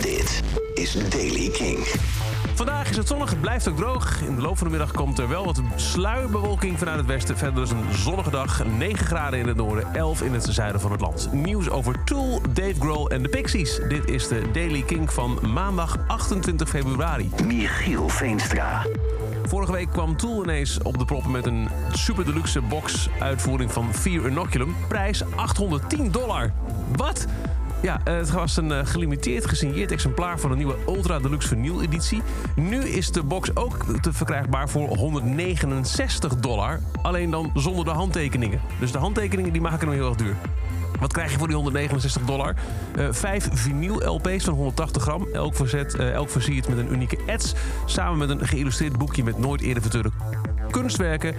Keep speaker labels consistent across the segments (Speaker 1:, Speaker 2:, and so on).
Speaker 1: Dit is Daily King.
Speaker 2: Vandaag is het zonnig, het blijft ook droog. In de loop van de middag komt er wel wat sluierbewolking vanuit het westen. Verder is een zonnige dag, 9 graden in het noorden, 11 in het zuiden van het land. Nieuws over Tool, Dave Grohl en de Pixies. Dit is de Daily King van maandag 28 februari.
Speaker 1: Michiel Veenstra.
Speaker 2: Vorige week kwam Tool ineens op de proppen met een super deluxe box uitvoering van Fear Inoculum. Prijs 810 dollar. Wat? Ja, eh, het was een eh, gelimiteerd gesigneerd exemplaar van een nieuwe Ultra Deluxe Vinyl editie. Nu is de box ook te verkrijgbaar voor 169 dollar. Alleen dan zonder de handtekeningen. Dus de handtekeningen die maken hem heel erg duur. Wat krijg je voor die 169 dollar? Eh, vijf vinyl LP's van 180 gram. Elk, verzet, elk versierd met een unieke ads. Samen met een geïllustreerd boekje met nooit eerder vertoonde kunstwerken.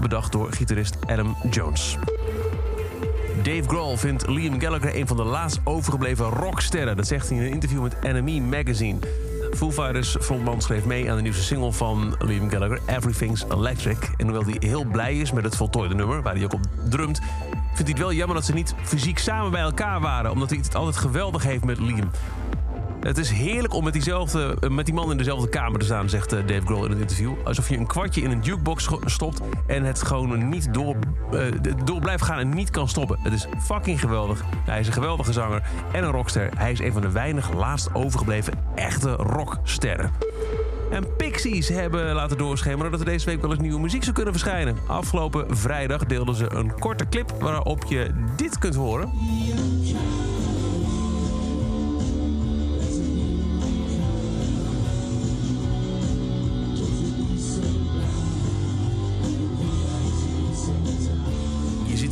Speaker 2: Bedacht door gitarist Adam Jones. Dave Grohl vindt Liam Gallagher een van de laatst overgebleven rocksterren. Dat zegt hij in een interview met NME Magazine. Foo Fighters frontman schreef mee aan de nieuwste single van Liam Gallagher, Everything's Electric. En hoewel hij heel blij is met het voltooide nummer, waar hij ook op drumt... vindt hij het wel jammer dat ze niet fysiek samen bij elkaar waren... omdat hij het altijd geweldig heeft met Liam. Het is heerlijk om met, diezelfde, met die man in dezelfde kamer te staan, zegt eh, Dave Grohl in het interview. Alsof je een kwartje in een jukebox stopt en het gewoon niet door, eh, door blijft gaan en niet kan stoppen. Het is fucking geweldig. Hij is een geweldige zanger en een rockster. Hij is een van de weinig laatst overgebleven echte rocksterren. En Pixies hebben laten doorschemeren dat er deze week wel eens nieuwe muziek zou kunnen verschijnen. Afgelopen vrijdag deelden ze een korte clip waarop je dit kunt horen.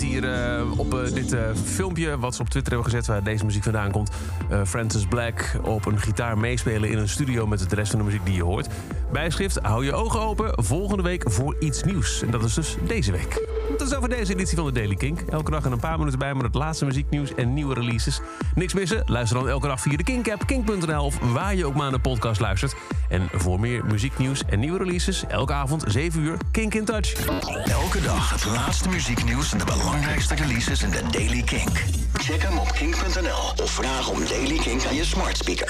Speaker 2: Hier eh, op eh, dit eh, filmpje wat ze op Twitter hebben gezet... waar deze muziek vandaan komt... Francis Black op een gitaar meespelen in een studio... met de rest van de muziek die je hoort. Bijschrift, hou je ogen open. Volgende week voor iets nieuws. En dat is dus deze week. Is over deze editie van de Daily Kink. Elke dag een paar minuten bij met het laatste muzieknieuws en nieuwe releases. Niks missen? Luister dan elke dag via de Kink-app, kink.nl... of waar je ook maar naar de podcast luistert. En voor meer muzieknieuws en nieuwe releases... elke avond 7 uur, Kink in Touch.
Speaker 1: Elke dag het laatste muzieknieuws en de belangrijkste releases in de Daily Kink. Check hem op kink.nl of vraag om Daily Kink aan je smart speaker.